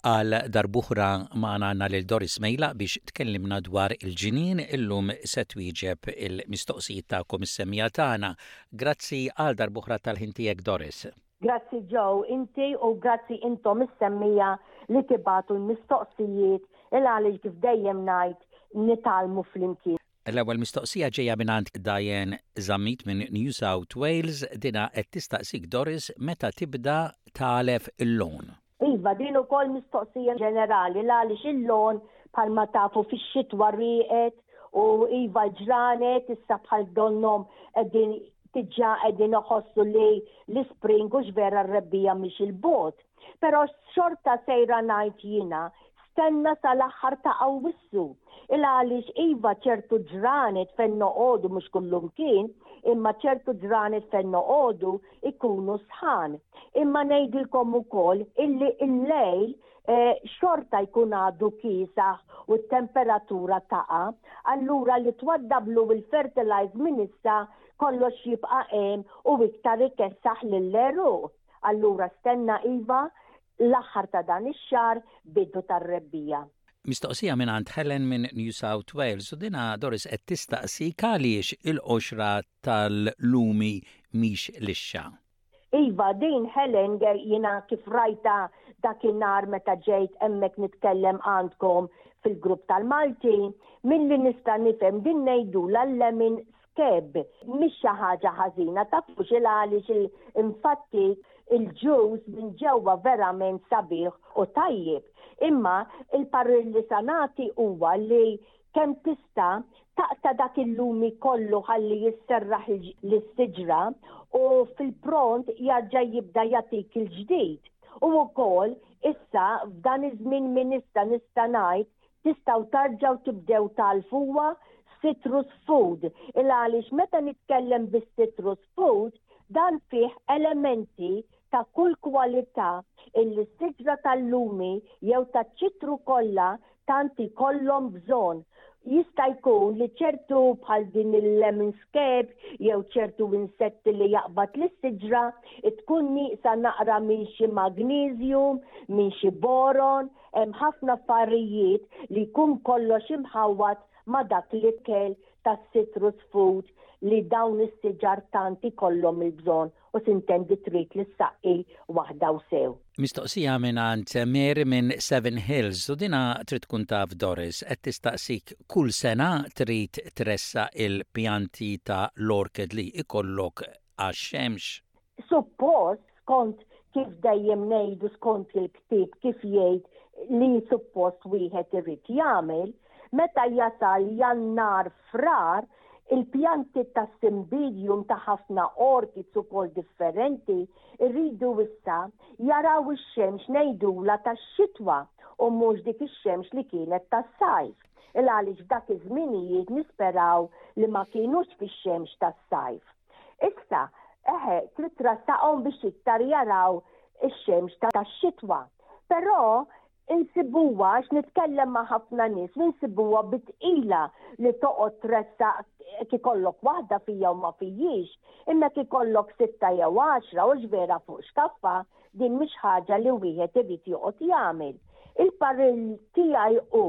Għal darb'oħra magħna għandna lil Doris Mejlaq biex tkellimna dwar il-ġnien. Illum se twieġeb il-mistoqsijiet tagħkom is-semmiegħa tagħna. Grazzi għal darb'oħra tal-ħin tiegħek Doris. Grazzi Joe, inti u grazzi intom is-semmiegħa li tibagħtu l-mistoqsijiet il għaliex kif dejjem ngħid nitgħallmu flimkien. L-ewwel mistoqsija ġejja mingħand Diane Zammit minn New South Wales, dinha qed tistaqsik Doris meta tibda tagħlef il-lawn. Iva, din ukoll mistoqsija ġenerali l-għaliex il-lawn bħalma tafu fix-xitwa rieqed u iva l-ġranet issa bħal donnhom qegħdin diġà qegħdin iħossu li l-ispring hux vera r-rebbiegħa mhix il-bogħod. Però xorta sejra ngħid jiena stenna sal-aħħar ta' Awwissu. Il għaliex iva ċertu ġranet fejn noqogħdu mhux kullum kien, imma ċertu ġranet fejn noqogħdu ikunu sħan. Imma ngħidilkom ukoll illi l-lejl eh, xorta jkun għadu kiesaħ u t-temperatura taqa, allura li twaddablu il-fertilize minn issa kollox jibqa' hemm u iktar ikessaħ lill-eru. Allura stenna iva l-aħħar ta' dan ix-xahar bidu tar-rebbija. Mistoqsija minn għand Helen minn New South Wales u dina Doris qed tistaqsik għaliex il-qoxra tal-lumi mhix lixxa. Iva, din Helen jiena kif rajtha dakinhar meta ġejt hemmhekk nitkellem għandkom fil-grupp tal-Malti, milli nista' nifhem din ngħidulha l-lemon scab. Mhix xi ħaġa ħażina, tafux il-għaliex infatti il-juice minn ġewwa verament sabiħ u tajjeb. Imma il-parir li sa nagħti huwa li Tempista taqta' dak il-lumi kollu ħalli jisserraħ l-siġra u fil-pront jarġa' jibda jagħtik il-ġdid. U wkoll, issa, f'dan iż-żmien minn issa nista' ngħid, tistgħu tarġgħu tibdew tagħlfuha citrus food il għaliex meta nitkellem bis-citrus food dan fih elementi ta' kull kwalità illi s-siġra tal-lumi jew taċ-ċitru kollha tant ikollhom bżonn. Jista' jkun li ċertu bħal din il-lemon scab jew ċertu insetti li jaqbad lis-siġra tkun nieqsa naqra minn xi magniżju, minn xi boron, hemm ħafna affarijiet li jkun kollox imħawwad ma' dak l-ikel tas-citrus food li dawn is-siġar tant ikollhom il-bżonn. u tintendi trid li ssaqqi waħda u sew. Mistoqsija mingħand Mary minn Seven Hills u dinha trid tkun taf Doris qed tistaqsik kull sena trid tressaq il-pjanti ta' l-orchid li jkollok għax-xemx? Suppost, skont kif dejjem ngħidu skont il-ktieb kif jgħid li suppost wieħed irid jagħmel, meta jasal Jannar Frar Il-pjanti ta' Cymbidium ta' ħafna orchids ukoll differenti rridu issa jaraw ix-xemx ngħidulha tax-xitwa u mhux dik ix-xemx li kienet tas-sajf, il-għaliex f'dak iż-żminijiet nisperaw li ma kienux fix-xemx tas-sajf. Issa, eħe, trid trassaqhom biex iktar jaraw ix-xemx tax-xitwa. Però Insibuha għax nitkellem ma' ħafna nies li nsibuha bi tqila li toqgħod tressaq jekk ikollok waħda fija u ma fijiex, imma jekk ikollok sitta jew għaxra hux vera fuq x'kaffa, din mhix ħaġa li wieħed irid joqgħod jagħmel. Il-parir tiegħi hu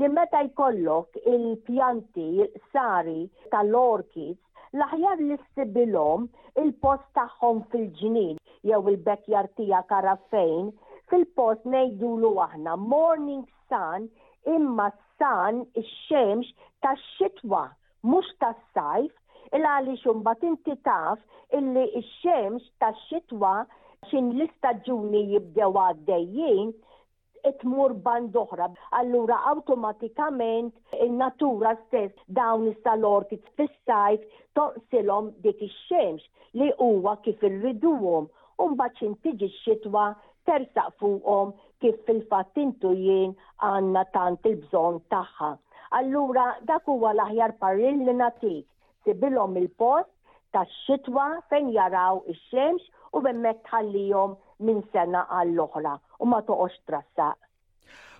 li meta jkollok il-pjanti, il-qsari tal-orchids, L-aħjar li ssibilhom il-post tagħhom fil-ġnien jew il-backyard tiegħek ara fejn, fil-post ngħidulu aħna morning sun imma sun ix-xemx tax-xitwa mhux tas-sajf il-għaliex imbagħad inti taf illi x-xemx tax-xitwa x'inhi l-istaġuni jibdew għaddejjin tmur band oħra. Allura awtomatikament in-natura stess dawn issa l-orti fis-sajf tonqsilhom dik ix-xemx li huwa kif irriduhom u mbagħad x'int tiġi x-xitwa tersaq fuqhom kif fil-fatt int u jien għandna tant il-bżonn tagħha. Allura dak huwa l-aħjar parrir li nagħtik, Sibilhom il-post tax-xitwa fejn jaraw ix-xemx u hemmhekk tħallihom minn sena għall-oħra u ma toqgħodx trassaq.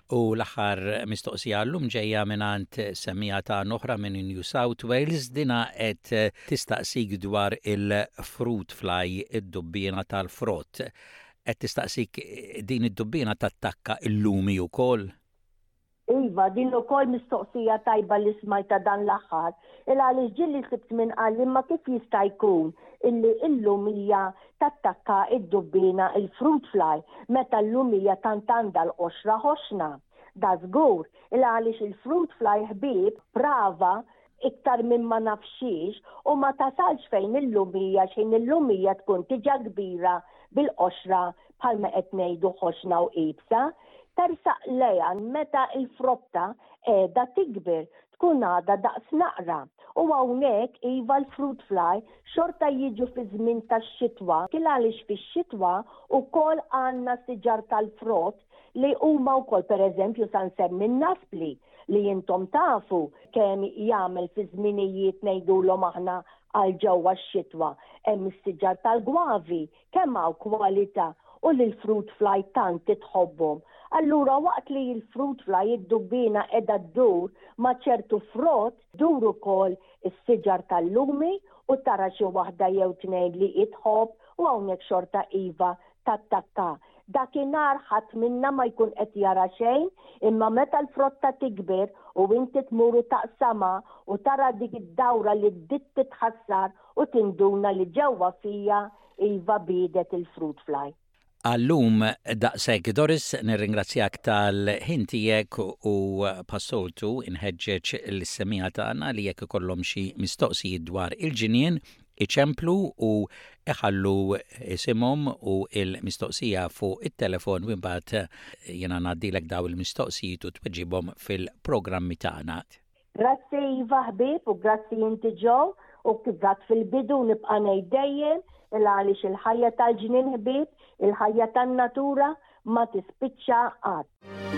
U l-aħħar mistoqsija għallum ġejja mingħand semmija ta' noħra minn New South Wales dina qed tistaqsik dwar il-fruit fly, id-dubbiena tal-frott. Qed tistaqsik din id-dubbiena tattakka l-lumi wkoll? Iva, din ukoll mistoqsija tajba li smajtha dan l-aħħar, il-għaliex ġieli sibt min qal imma kif jista' jkun illi illum hija tattakka d-dubbiena l-fruit fly meta llum hija tant għandha l-qoxra ħoxna? Dażgur, il-għaliex il-fruit fly ħbieb, prava, iktar minn ma nafx xiex u ma tasalx fejn illum hija xejn illum hija tkun tiġa kbira bil-qoxra bħalma qed ngħidu ħoxna u iebsa, tersaq l-għean meta l-frotta qiegħda tikber tkun għadha daqs naqra u hawnhekk iva l-fruit fly xorta jiġu fiż-żmien tax-xitwa kien għaliex fix-xitwa ukoll għandna siġar tal-frott li huma wkoll pereżempju sa nsemmi n-naspli li intom tafu kemm jagħmel fi żminijiet ngħidulhom aħna għal ġewwa x-xitwa. Hemm is-siġar tal-gwavi, kemm hawn kwalità u li l-fruit fly tant itħobbhom. Allura waqt li l-fruit fly id-dubbiena qiegħda ddur ma' ċertu frott, Dur ukoll is-siġar tal-lumi u tara xi waħda jew tnejn li hi tħobb u hawnhekk xorta iva tattakka. Dakinhar ħadd minna ma jkun qed jara xejn imma meta l-frotta tikber u inti tmur u taqsamha u tara dik id-dawra li bdiet titħassar u tinduna li ġewwa fija iva biedet il-fruit fly. Għal-lum daqshekk Doris, nirringrazzjak tal-ħin tiegħek u pas-soltu nħeġġeġ lis-semgħa tagħna li jekk ikollhom xi mistoqsijiet dwar il-ġinien, iċemplu u iħallu isimhom u l-mistoqsija fuq it-telefon u imbagħad jiena ngħaddilek dawn il-mistoqsijiet u tweġibhom fil-programmi tagħna. Grazzi Iva ħbieb u grazzi inti Joe u kif għadt fil-bidu u nibqa' ngħid dejjem il għaliex il-ħajja tal-ġnien ħbieb, il-ħajja tan-natura ma tispiċċa qatt.